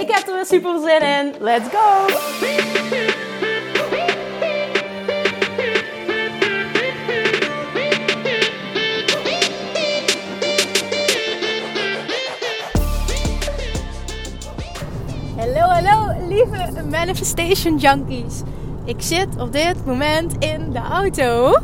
Ik heb er weer super zin in. Let's go! Hallo, hallo, lieve Manifestation Junkies. Ik zit op dit moment in de auto.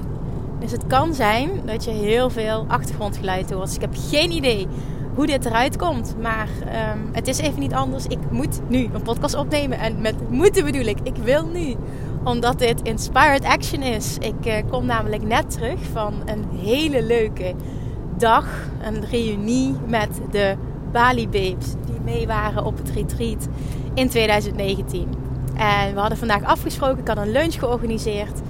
Dus het kan zijn dat je heel veel achtergrondgeluid hoort. Dus ik heb geen idee hoe dit eruit komt. Maar um, het is even niet anders. Ik moet nu een podcast opnemen. En met moeten bedoel ik, ik wil nu. Omdat dit Inspired Action is. Ik uh, kom namelijk net terug van een hele leuke dag. Een reunie met de Bali Babes. Die mee waren op het retreat in 2019. En we hadden vandaag afgesproken. Ik had een lunch georganiseerd.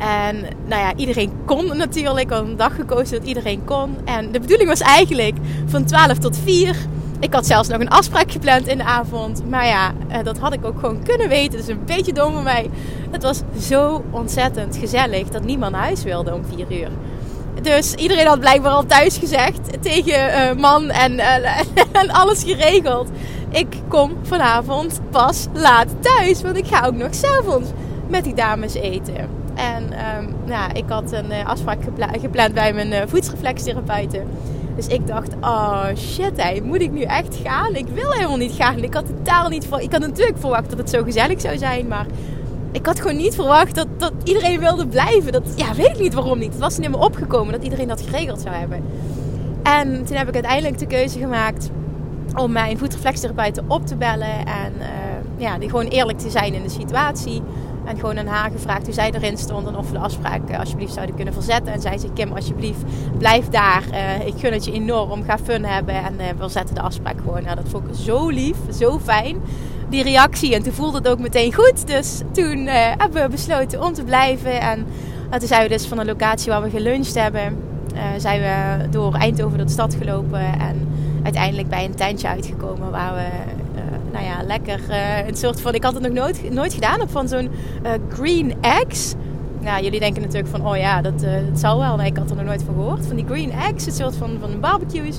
En nou ja, iedereen kon natuurlijk. Ik had een dag gekozen dat iedereen kon. En de bedoeling was eigenlijk van 12 tot 4. Ik had zelfs nog een afspraak gepland in de avond. Maar ja, eh, dat had ik ook gewoon kunnen weten. Dus een beetje dom van mij. Het was zo ontzettend gezellig dat niemand naar huis wilde om 4 uur. Dus iedereen had blijkbaar al thuis gezegd tegen uh, man en, uh, en alles geregeld. Ik kom vanavond pas laat thuis. Want ik ga ook nog s'avonds met die dames eten. En um, nou, ik had een uh, afspraak gepla gepland bij mijn uh. Dus ik dacht, oh shit, hey, moet ik nu echt gaan? Ik wil helemaal niet gaan. Ik had totaal niet voor. Ik had natuurlijk verwacht dat het zo gezellig zou zijn, maar ik had gewoon niet verwacht dat, dat iedereen wilde blijven. Dat, ja, weet ik niet waarom niet. Het was niet meer opgekomen dat iedereen dat geregeld zou hebben. En toen heb ik uiteindelijk de keuze gemaakt om mijn voetreflextherapeuten op te bellen. En uh, ja, die gewoon eerlijk te zijn in de situatie. En gewoon aan haar gevraagd hoe zij erin stond. En of we de afspraak uh, alsjeblieft zouden kunnen verzetten. En zij zei, Kim, alsjeblieft, blijf daar. Uh, ik gun het je enorm. Ga fun hebben. En we zetten de afspraak gewoon. Nou, dat vond ik zo lief. Zo fijn. Die reactie. En toen voelde het ook meteen goed. Dus toen hebben we besloten om te blijven. En toen zijn we dus van de locatie waar we geluncht hebben. zijn we door Eindhoven door de stad gelopen. En uiteindelijk bij een tentje uitgekomen waar we uh, nou ja, lekker uh, een soort van. Ik had het nog nooit, nooit gedaan op van zo'n uh, green eggs. Nou, jullie denken natuurlijk van, oh ja, dat, dat zal wel. Nee, ik had er nog nooit van gehoord. Van die green eggs, een soort van, van barbecues.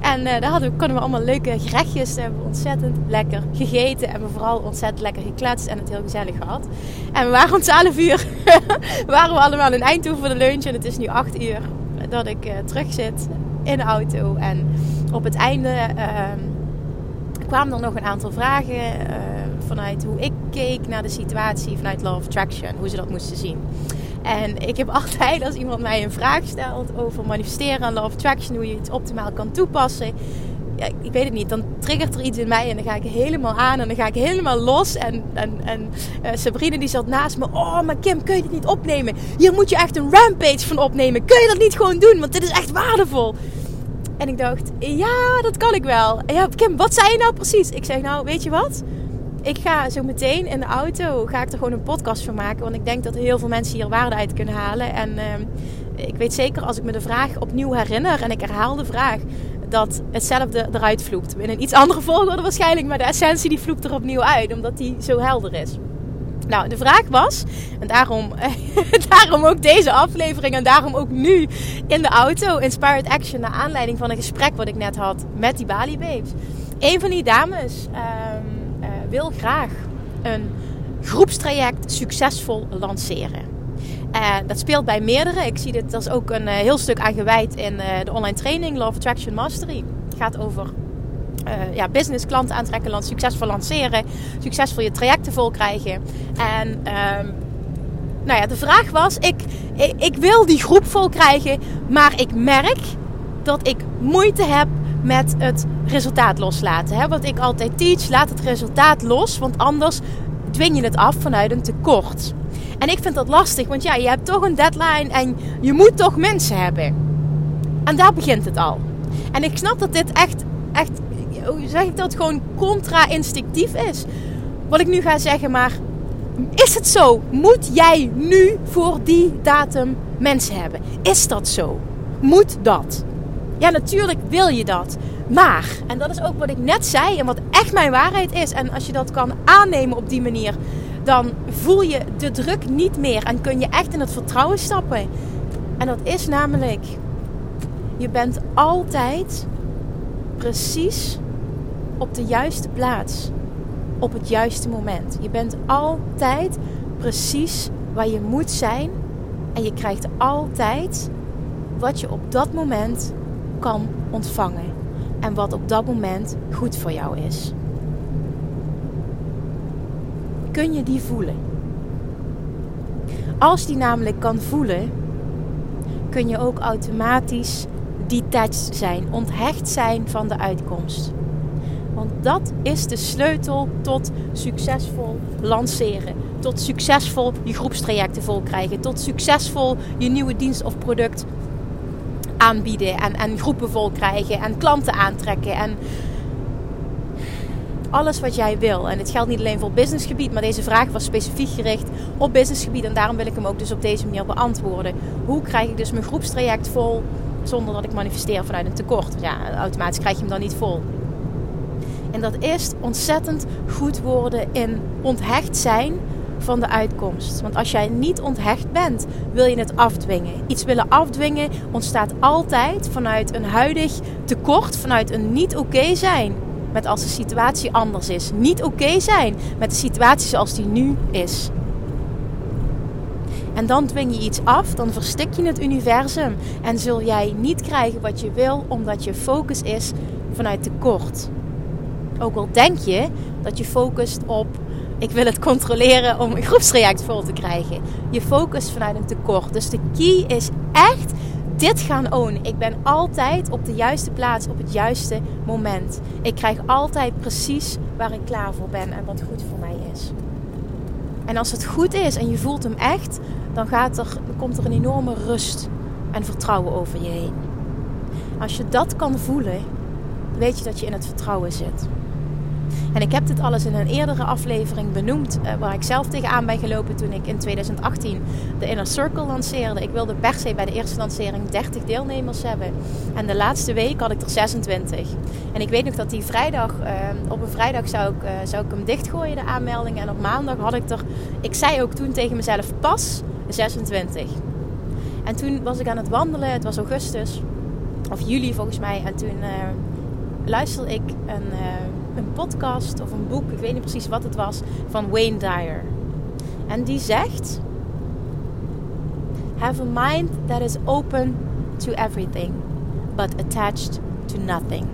En daar hadden, konden we allemaal leuke gerechtjes. Daar hebben we ontzettend lekker gegeten. En we vooral ontzettend lekker gekletst en het heel gezellig gehad. En we waren om 12 uur waren we allemaal in Eindhoven voor de lunch. En het is nu 8 uur dat ik terug zit in de auto. En op het einde uh, kwamen er nog een aantal vragen uh, vanuit hoe ik keek naar de situatie vanuit Law of Attraction, hoe ze dat moesten zien. En ik heb altijd, als iemand mij een vraag stelt over manifesteren en Law of Attraction, hoe je het optimaal kan toepassen, ja, ik weet het niet, dan triggert er iets in mij en dan ga ik helemaal aan en dan ga ik helemaal los. En, en, en Sabrina die zat naast me, oh maar Kim, kun je dit niet opnemen? Hier moet je echt een rampage van opnemen. Kun je dat niet gewoon doen? Want dit is echt waardevol. En ik dacht, ja, dat kan ik wel. Ja, Kim, wat zei je nou precies? Ik zeg, nou, weet je wat? Ik ga zo meteen in de auto, ga ik er gewoon een podcast van maken. Want ik denk dat heel veel mensen hier waarde uit kunnen halen. En uh, ik weet zeker, als ik me de vraag opnieuw herinner en ik herhaal de vraag... dat hetzelfde eruit vloept. In een iets andere volgorde waarschijnlijk, maar de essentie die vloept er opnieuw uit. Omdat die zo helder is. Nou, de vraag was, en daarom, daarom ook deze aflevering en daarom ook nu in de auto, Inspired Action, naar aanleiding van een gesprek wat ik net had met die Bali Babes. Een van die dames um, uh, wil graag een groepstraject succesvol lanceren. En dat speelt bij meerdere. Ik zie dit als ook een uh, heel stuk aan gewijd in de online training Love Attraction Mastery. Het gaat over uh, ja, business klanten aantrekken, succesvol lanceren, succesvol je trajecten vol krijgen. En um, nou ja, de vraag was: ik, ik, ik, wil die groep vol krijgen, maar ik merk dat ik moeite heb met het resultaat loslaten. Hè? Wat ik altijd teach: laat het resultaat los, want anders dwing je het af vanuit een tekort. En ik vind dat lastig, want ja, je hebt toch een deadline en je moet toch mensen hebben. En daar begint het al. En ik snap dat dit echt, echt hoe zeg ik dat, gewoon contra-instinctief is. Wat ik nu ga zeggen, maar is het zo? Moet jij nu voor die datum mensen hebben? Is dat zo? Moet dat? Ja, natuurlijk wil je dat. Maar, en dat is ook wat ik net zei en wat echt mijn waarheid is. En als je dat kan aannemen op die manier, dan voel je de druk niet meer en kun je echt in het vertrouwen stappen. En dat is namelijk, je bent altijd precies op de juiste plaats, op het juiste moment. Je bent altijd precies waar je moet zijn en je krijgt altijd wat je op dat moment kan ontvangen en wat op dat moment goed voor jou is. Kun je die voelen? Als die namelijk kan voelen, kun je ook automatisch detached zijn, onthecht zijn van de uitkomst. Want dat is de sleutel tot succesvol lanceren. Tot succesvol je groepstrajecten vol krijgen. Tot succesvol je nieuwe dienst of product aanbieden. En, en groepen vol krijgen. En klanten aantrekken. En alles wat jij wil. En het geldt niet alleen voor businessgebied, maar deze vraag was specifiek gericht op businessgebied. En daarom wil ik hem ook dus op deze manier beantwoorden. Hoe krijg ik dus mijn groepstraject vol zonder dat ik manifesteer vanuit een tekort? Ja, automatisch krijg je hem dan niet vol. En dat is ontzettend goed worden in onthecht zijn van de uitkomst. Want als jij niet onthecht bent, wil je het afdwingen. Iets willen afdwingen ontstaat altijd vanuit een huidig tekort, vanuit een niet oké zijn met als de situatie anders is. Niet oké zijn met de situatie zoals die nu is. En dan dwing je iets af, dan verstik je het universum en zul jij niet krijgen wat je wil, omdat je focus is vanuit tekort. Ook al denk je dat je focust op ik wil het controleren om een groepsreact vol te krijgen. Je focust vanuit een tekort. Dus de key is echt dit gaan ownen. Ik ben altijd op de juiste plaats op het juiste moment. Ik krijg altijd precies waar ik klaar voor ben en wat goed voor mij is. En als het goed is en je voelt hem echt, dan, gaat er, komt er een enorme rust en vertrouwen over je heen. Als je dat kan voelen, weet je dat je in het vertrouwen zit. En ik heb dit alles in een eerdere aflevering benoemd, uh, waar ik zelf tegenaan ben gelopen toen ik in 2018 de Inner Circle lanceerde. Ik wilde per se bij de eerste lancering 30 deelnemers hebben. En de laatste week had ik er 26. En ik weet nog dat die vrijdag, uh, op een vrijdag zou ik, uh, zou ik hem dichtgooien, de aanmelding. En op maandag had ik er, ik zei ook toen tegen mezelf, pas 26. En toen was ik aan het wandelen, het was augustus, of juli volgens mij. En toen luisterde ik een een podcast of een boek, ik weet niet precies wat het was, van Wayne Dyer. En die zegt: Have a mind that is open to everything, but attached to nothing.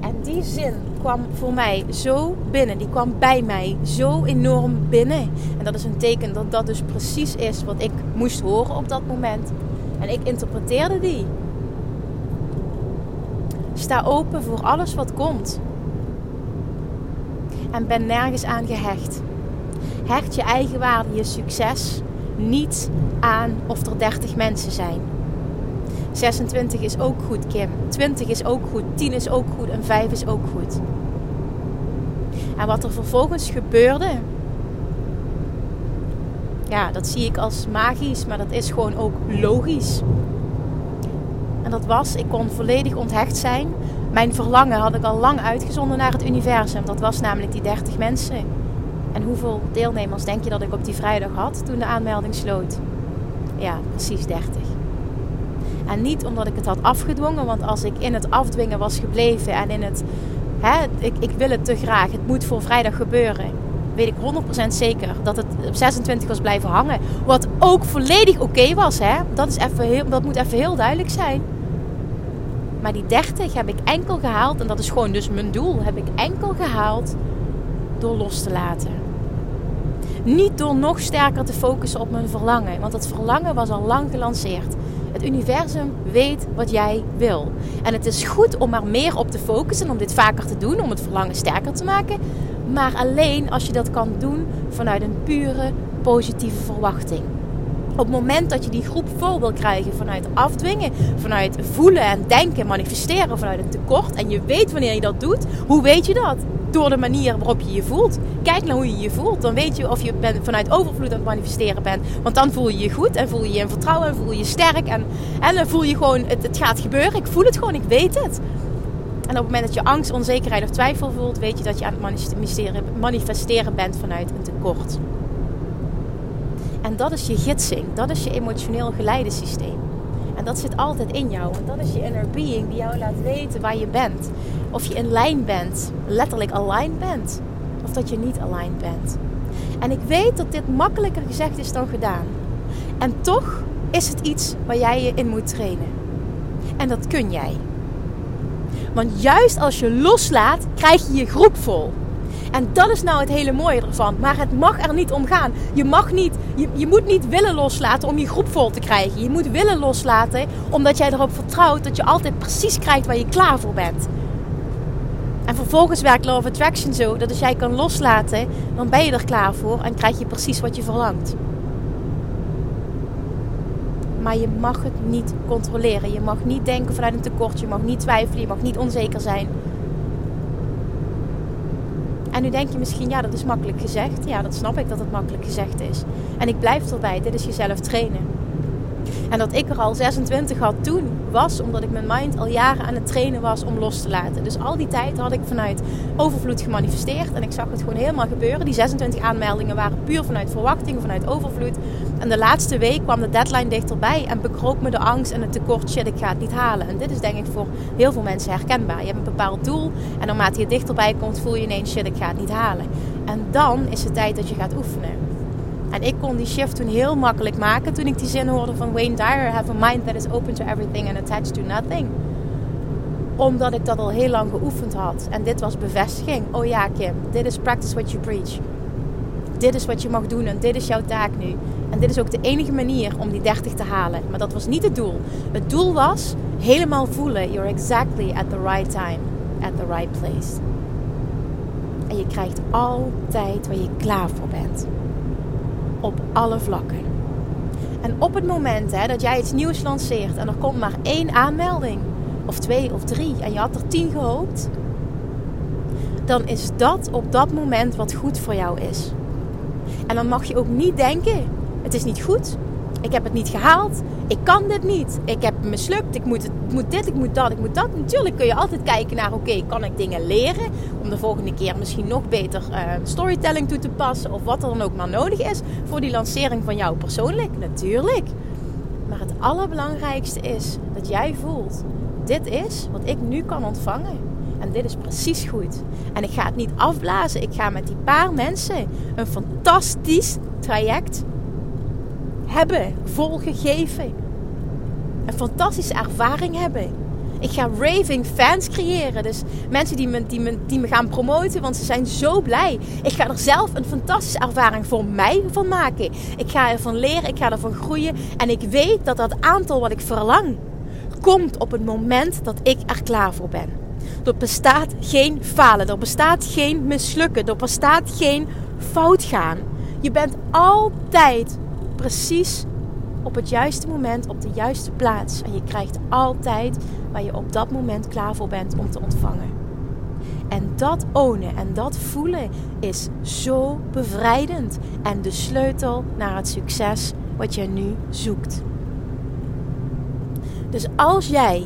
En die zin kwam voor mij zo binnen, die kwam bij mij zo enorm binnen. En dat is een teken dat dat dus precies is wat ik moest horen op dat moment. En ik interpreteerde die. Sta open voor alles wat komt en ben nergens aan gehecht. Hecht je eigen waarde, je succes niet aan of er 30 mensen zijn. 26 is ook goed, Kim. 20 is ook goed. 10 is ook goed. En 5 is ook goed. En wat er vervolgens gebeurde. Ja, dat zie ik als magisch, maar dat is gewoon ook logisch. En dat was, ik kon volledig onthecht zijn mijn verlangen had ik al lang uitgezonden naar het universum. Dat was namelijk die 30 mensen. En hoeveel deelnemers denk je dat ik op die vrijdag had toen de aanmelding sloot? Ja, precies 30. En niet omdat ik het had afgedwongen, want als ik in het afdwingen was gebleven en in het, hè, ik, ik wil het te graag, het moet voor vrijdag gebeuren, weet ik 100% zeker dat het op 26 was blijven hangen. Wat ook volledig oké was, hè? Dat, is even heel, dat moet even heel duidelijk zijn. Maar die 30 heb ik enkel gehaald, en dat is gewoon dus mijn doel, heb ik enkel gehaald door los te laten. Niet door nog sterker te focussen op mijn verlangen, want dat verlangen was al lang gelanceerd. Het universum weet wat jij wil. En het is goed om er meer op te focussen, om dit vaker te doen, om het verlangen sterker te maken. Maar alleen als je dat kan doen vanuit een pure positieve verwachting. Op het moment dat je die groep vol wil krijgen vanuit afdwingen, vanuit voelen en denken, manifesteren vanuit een tekort. En je weet wanneer je dat doet. Hoe weet je dat? Door de manier waarop je je voelt. Kijk naar hoe je je voelt. Dan weet je of je vanuit overvloed aan het manifesteren bent. Want dan voel je je goed en voel je je in vertrouwen en voel je je sterk. En, en dan voel je gewoon, het, het gaat gebeuren. Ik voel het gewoon, ik weet het. En op het moment dat je angst, onzekerheid of twijfel voelt, weet je dat je aan het manifesteren, manifesteren bent vanuit een tekort. Dat is je gidsing, dat is je emotioneel geleidensysteem. En dat zit altijd in jou. En dat is je inner being die jou laat weten waar je bent. Of je in lijn bent, letterlijk aligned bent. Of dat je niet aligned bent. En ik weet dat dit makkelijker gezegd is dan gedaan. En toch is het iets waar jij je in moet trainen. En dat kun jij. Want juist als je loslaat, krijg je je groep vol. En dat is nou het hele mooie ervan. Maar het mag er niet om gaan. Je, mag niet, je, je moet niet willen loslaten om je groep vol te krijgen. Je moet willen loslaten omdat jij erop vertrouwt dat je altijd precies krijgt waar je klaar voor bent. En vervolgens werkt Law of Attraction zo dat als jij kan loslaten, dan ben je er klaar voor en krijg je precies wat je verlangt. Maar je mag het niet controleren. Je mag niet denken vanuit een tekort. Je mag niet twijfelen. Je mag niet onzeker zijn. En nu denk je misschien, ja, dat is makkelijk gezegd. Ja, dat snap ik dat het makkelijk gezegd is. En ik blijf erbij, dit is jezelf trainen. En dat ik er al 26 had toen, was omdat ik mijn mind al jaren aan het trainen was om los te laten. Dus al die tijd had ik vanuit overvloed gemanifesteerd. En ik zag het gewoon helemaal gebeuren. Die 26 aanmeldingen waren puur vanuit verwachting, vanuit overvloed. En de laatste week kwam de deadline dichterbij en bekroop me de angst en het tekort. Shit, ik ga het niet halen. En dit is denk ik voor heel veel mensen herkenbaar. Je hebt een bepaald doel en naarmate je dichterbij komt, voel je ineens: shit, ik ga het niet halen. En dan is het tijd dat je gaat oefenen. En ik kon die shift toen heel makkelijk maken toen ik die zin hoorde van Wayne Dyer: Have a mind that is open to everything and attached to nothing. Omdat ik dat al heel lang geoefend had. En dit was bevestiging. Oh ja, Kim, dit is practice what you preach. Dit is wat je mag doen en dit is jouw taak nu. En dit is ook de enige manier om die 30 te halen. Maar dat was niet het doel. Het doel was helemaal voelen: you're exactly at the right time, at the right place. En je krijgt altijd waar je klaar voor bent op alle vlakken. En op het moment hè, dat jij iets nieuws lanceert en er komt maar één aanmelding, of twee of drie, en je had er tien gehoopt, dan is dat op dat moment wat goed voor jou is. En dan mag je ook niet denken: het is niet goed, ik heb het niet gehaald. Ik kan dit niet. Ik heb mislukt. Ik moet, het, moet dit, ik moet dat, ik moet dat. Natuurlijk kun je altijd kijken naar: oké, kan ik dingen leren? Om de volgende keer misschien nog beter uh, storytelling toe te passen. Of wat er dan ook maar nodig is voor die lancering van jou persoonlijk. Natuurlijk. Maar het allerbelangrijkste is dat jij voelt: dit is wat ik nu kan ontvangen. En dit is precies goed. En ik ga het niet afblazen. Ik ga met die paar mensen een fantastisch traject hebben, volgegeven. Een fantastische ervaring hebben. Ik ga raving fans creëren. Dus mensen die me, die, me, die me gaan promoten, want ze zijn zo blij. Ik ga er zelf een fantastische ervaring voor mij van maken. Ik ga ervan leren, ik ga ervan groeien. En ik weet dat dat aantal wat ik verlang, komt op het moment dat ik er klaar voor ben. Er bestaat geen falen, er bestaat geen mislukken, er bestaat geen fout gaan. Je bent altijd precies op het juiste moment, op de juiste plaats. En je krijgt altijd waar je op dat moment klaar voor bent om te ontvangen. En dat ownen en dat voelen is zo bevrijdend en de sleutel naar het succes wat je nu zoekt. Dus als jij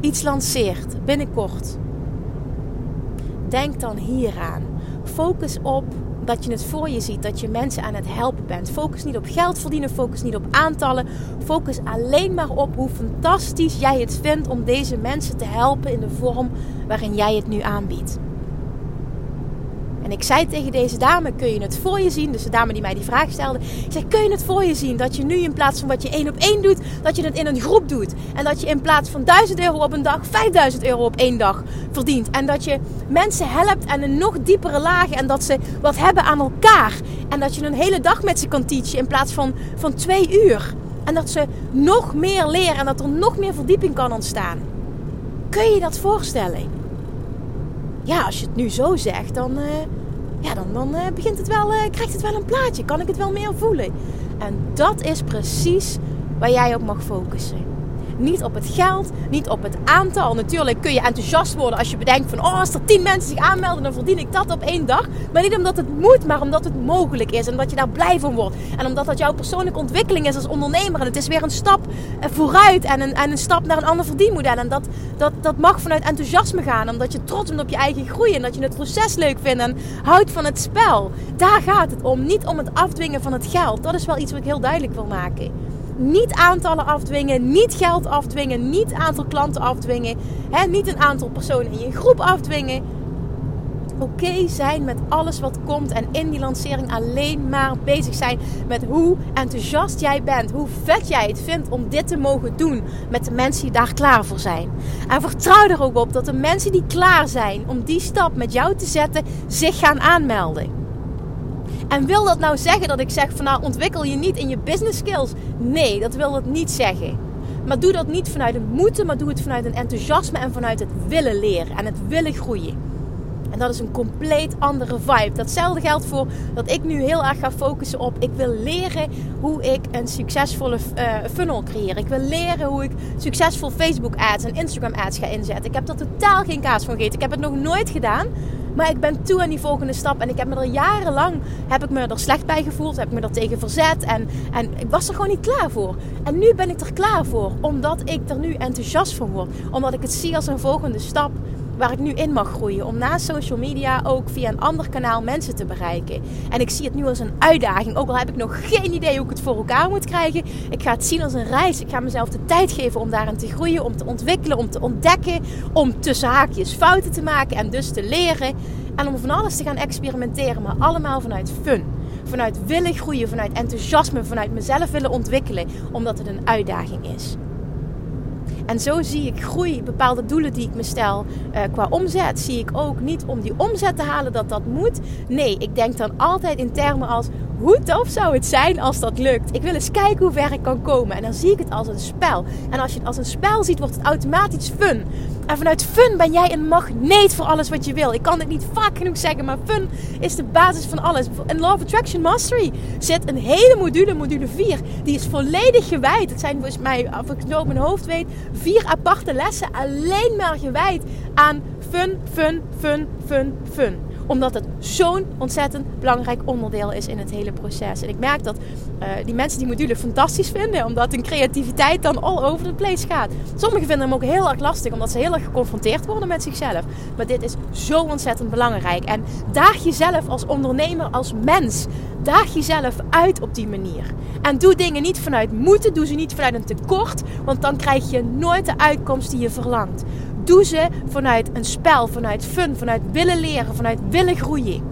iets lanceert binnenkort, denk dan hieraan. Focus op dat je het voor je ziet, dat je mensen aan het helpen bent. Focus niet op geld verdienen, focus niet op aantallen. Focus alleen maar op hoe fantastisch jij het vindt om deze mensen te helpen in de vorm waarin jij het nu aanbiedt. En ik zei tegen deze dame: Kun je het voor je zien? Dus de dame die mij die vraag stelde. Ik zei: Kun je het voor je zien dat je nu in plaats van wat je één op één doet, dat je het in een groep doet? En dat je in plaats van 1000 euro op een dag 5000 euro op één dag verdient. En dat je mensen helpt aan een nog diepere laag. En dat ze wat hebben aan elkaar. En dat je een hele dag met ze kan teachen in plaats van, van twee uur. En dat ze nog meer leren en dat er nog meer verdieping kan ontstaan. Kun je dat voorstellen? Ja, als je het nu zo zegt, dan, uh, ja, dan, dan uh, begint het wel, uh, krijgt het wel een plaatje. Kan ik het wel meer voelen. En dat is precies waar jij op mag focussen. Niet op het geld, niet op het aantal. Natuurlijk kun je enthousiast worden als je bedenkt van... oh, als er tien mensen zich aanmelden, dan verdien ik dat op één dag. Maar niet omdat het moet, maar omdat het mogelijk is. En omdat je daar blij van wordt. En omdat dat jouw persoonlijke ontwikkeling is als ondernemer. En het is weer een stap eh, vooruit en een, en een stap naar een ander verdienmodel. En dat, dat, dat mag vanuit enthousiasme gaan. Omdat je trots bent op je eigen groei. En dat je het proces leuk vindt en houdt van het spel. Daar gaat het om. Niet om het afdwingen van het geld. Dat is wel iets wat ik heel duidelijk wil maken niet aantallen afdwingen, niet geld afdwingen, niet aantal klanten afdwingen, hè, niet een aantal personen in je groep afdwingen. Oké zijn met alles wat komt en in die lancering alleen maar bezig zijn met hoe enthousiast jij bent, hoe vet jij het vindt om dit te mogen doen met de mensen die daar klaar voor zijn. En vertrouw er ook op dat de mensen die klaar zijn om die stap met jou te zetten zich gaan aanmelden. En wil dat nou zeggen dat ik zeg van nou ontwikkel je niet in je business skills? Nee, dat wil dat niet zeggen. Maar doe dat niet vanuit een moeten, maar doe het vanuit een enthousiasme en vanuit het willen leren en het willen groeien. En dat is een compleet andere vibe. Datzelfde geldt voor dat ik nu heel erg ga focussen op. Ik wil leren hoe ik een succesvolle uh, funnel creëer. Ik wil leren hoe ik succesvol Facebook ads en Instagram ads ga inzetten. Ik heb er totaal geen kaas van gegeten. Ik heb het nog nooit gedaan. Maar ik ben toe aan die volgende stap. En ik heb me er jarenlang heb ik me er slecht bij gevoeld. Heb ik me er tegen verzet. En, en ik was er gewoon niet klaar voor. En nu ben ik er klaar voor. Omdat ik er nu enthousiast van word. Omdat ik het zie als een volgende stap waar ik nu in mag groeien. Om na social media ook via een ander kanaal mensen te bereiken. En ik zie het nu als een uitdaging. Ook al heb ik nog geen idee hoe ik het voor elkaar moet krijgen. Ik ga het zien als een reis. Ik ga mezelf de tijd geven om daarin te groeien. Om te ontwikkelen, om te ontdekken. Om tussen haakjes fouten te maken en dus te leren. En om van alles te gaan experimenteren. Maar allemaal vanuit fun. Vanuit willen groeien, vanuit enthousiasme, vanuit mezelf willen ontwikkelen. Omdat het een uitdaging is. En zo zie ik groei, bepaalde doelen die ik me stel uh, qua omzet, zie ik ook niet om die omzet te halen dat dat moet. Nee, ik denk dan altijd in termen als hoe tof zou het zijn als dat lukt? Ik wil eens kijken hoe ver ik kan komen. En dan zie ik het als een spel. En als je het als een spel ziet, wordt het automatisch fun. En vanuit fun ben jij een magneet voor alles wat je wil. Ik kan het niet vaak genoeg zeggen, maar fun is de basis van alles. In Law of Attraction Mastery zit een hele module, module 4. Die is volledig gewijd. Het zijn volgens mij, als ik het op mijn hoofd weet, vier aparte lessen alleen maar gewijd aan fun, fun, fun, fun, fun omdat het zo'n ontzettend belangrijk onderdeel is in het hele proces. En ik merk dat uh, die mensen die module fantastisch vinden. Omdat hun creativiteit dan all over the place gaat. Sommigen vinden hem ook heel erg lastig. Omdat ze heel erg geconfronteerd worden met zichzelf. Maar dit is zo ontzettend belangrijk. En daag jezelf als ondernemer, als mens. Daag jezelf uit op die manier. En doe dingen niet vanuit moeten. Doe ze niet vanuit een tekort. Want dan krijg je nooit de uitkomst die je verlangt. Doe ze vanuit een spel, vanuit fun, vanuit willen leren, vanuit willen groeien.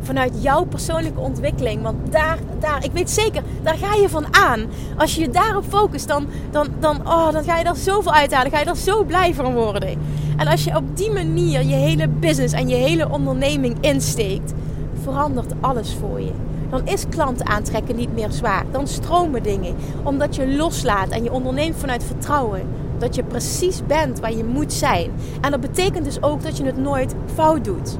Vanuit jouw persoonlijke ontwikkeling. Want daar, daar, ik weet zeker, daar ga je van aan. Als je je daarop focust, dan, dan, dan, oh, dan ga je er zoveel uithalen. Ga je er zo blij van worden. En als je op die manier je hele business en je hele onderneming insteekt, verandert alles voor je. Dan is klanten aantrekken niet meer zwaar. Dan stromen dingen. Omdat je loslaat en je onderneemt vanuit vertrouwen dat je precies bent waar je moet zijn. En dat betekent dus ook dat je het nooit fout doet.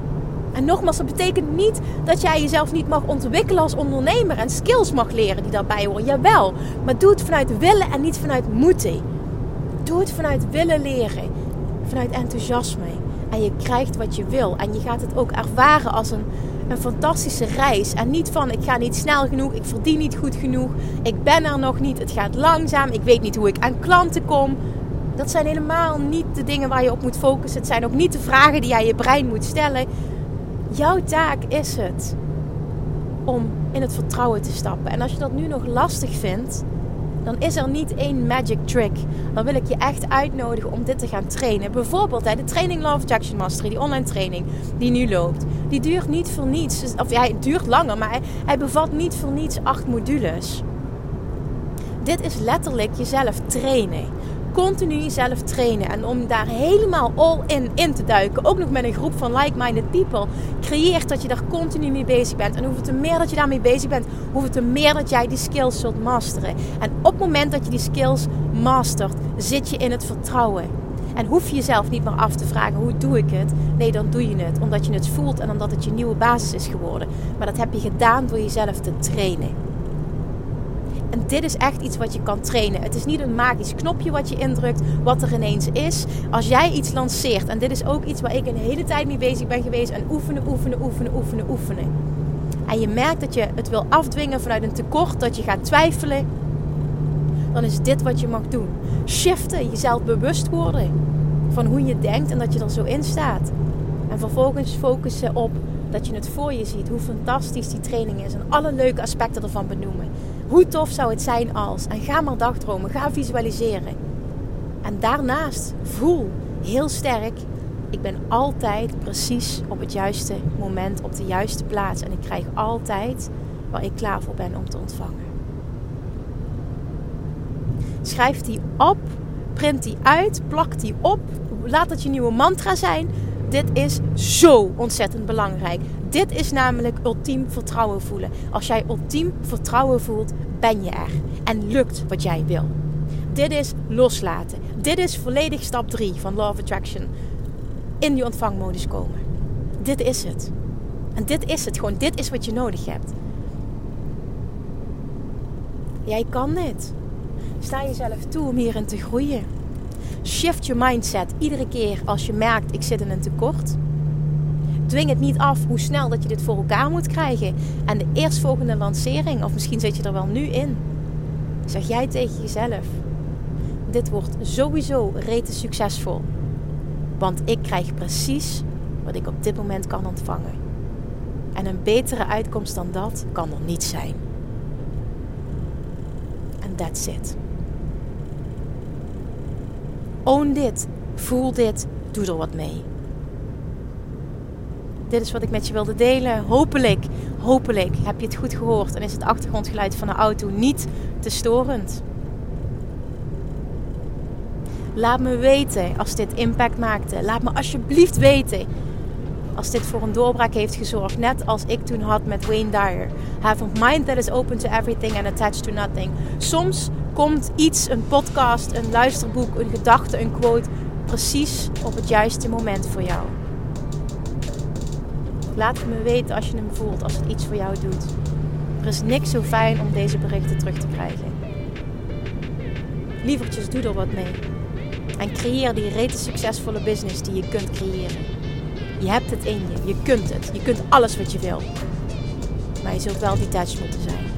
En nogmaals, dat betekent niet dat jij jezelf niet mag ontwikkelen als ondernemer en skills mag leren die daarbij horen. Jawel, maar doe het vanuit willen en niet vanuit moeten. Doe het vanuit willen leren, vanuit enthousiasme. En je krijgt wat je wil. En je gaat het ook ervaren als een, een fantastische reis. En niet van ik ga niet snel genoeg, ik verdien niet goed genoeg, ik ben er nog niet, het gaat langzaam, ik weet niet hoe ik aan klanten kom. Dat zijn helemaal niet de dingen waar je op moet focussen. Het zijn ook niet de vragen die jij je brein moet stellen. Jouw taak is het om in het vertrouwen te stappen. En als je dat nu nog lastig vindt, dan is er niet één magic trick. Dan wil ik je echt uitnodigen om dit te gaan trainen. Bijvoorbeeld de training Love Jackson Mastery, die online training die nu loopt. Die duurt niet voor niets. Of ja, het duurt langer, maar hij, hij bevat niet voor niets acht modules. Dit is letterlijk jezelf trainen continu jezelf trainen. En om daar helemaal all in in te duiken, ook nog met een groep van like-minded people, creëert dat je daar continu mee bezig bent. En hoeveel te meer dat je daarmee bezig bent, hoeveel te meer dat jij die skills zult masteren. En op het moment dat je die skills mastert, zit je in het vertrouwen. En hoef je jezelf niet meer af te vragen hoe doe ik het? Nee, dan doe je het omdat je het voelt en omdat het je nieuwe basis is geworden. Maar dat heb je gedaan door jezelf te trainen. En dit is echt iets wat je kan trainen. Het is niet een magisch knopje wat je indrukt, wat er ineens is. Als jij iets lanceert, en dit is ook iets waar ik een hele tijd mee bezig ben geweest, en oefenen, oefenen, oefenen, oefenen, oefenen. En je merkt dat je het wil afdwingen vanuit een tekort, dat je gaat twijfelen, dan is dit wat je mag doen. Shiften, jezelf bewust worden van hoe je denkt en dat je er zo in staat. En vervolgens focussen op dat je het voor je ziet, hoe fantastisch die training is en alle leuke aspecten ervan benoemen. Hoe tof zou het zijn als? En ga maar dagdromen, ga visualiseren. En daarnaast voel heel sterk, ik ben altijd precies op het juiste moment, op de juiste plaats. En ik krijg altijd waar ik klaar voor ben om te ontvangen. Schrijf die op, print die uit, plak die op. Laat het je nieuwe mantra zijn. Dit is zo ontzettend belangrijk. Dit is namelijk ultiem vertrouwen voelen. Als jij ultiem vertrouwen voelt, ben je er. En lukt wat jij wil. Dit is loslaten. Dit is volledig stap 3 van Law of Attraction. In die ontvangmodus komen. Dit is het. En dit is het gewoon. Dit is wat je nodig hebt. Jij kan dit. Sta jezelf toe om hierin te groeien. Shift je mindset iedere keer als je merkt ik zit in een tekort. Dwing het niet af hoe snel dat je dit voor elkaar moet krijgen. En de eerstvolgende lancering, of misschien zit je er wel nu in, zeg jij tegen jezelf: Dit wordt sowieso rete succesvol. Want ik krijg precies wat ik op dit moment kan ontvangen. En een betere uitkomst dan dat kan er niet zijn. En that's it. Own dit. Voel dit. Doe er wat mee. Dit is wat ik met je wilde delen. Hopelijk, hopelijk heb je het goed gehoord en is het achtergrondgeluid van de auto niet te storend. Laat me weten als dit impact maakte. Laat me alsjeblieft weten als dit voor een doorbraak heeft gezorgd. Net als ik toen had met Wayne Dyer. Have a mind that is open to everything and attached to nothing. Soms komt iets, een podcast, een luisterboek, een gedachte, een quote, precies op het juiste moment voor jou. Laat het me weten als je hem voelt, als het iets voor jou doet. Er is niks zo fijn om deze berichten terug te krijgen. Lievertjes, doe er wat mee. En creëer die rete succesvolle business die je kunt creëren. Je hebt het in je, je kunt het. Je kunt alles wat je wil. Maar je zult wel detached moeten zijn.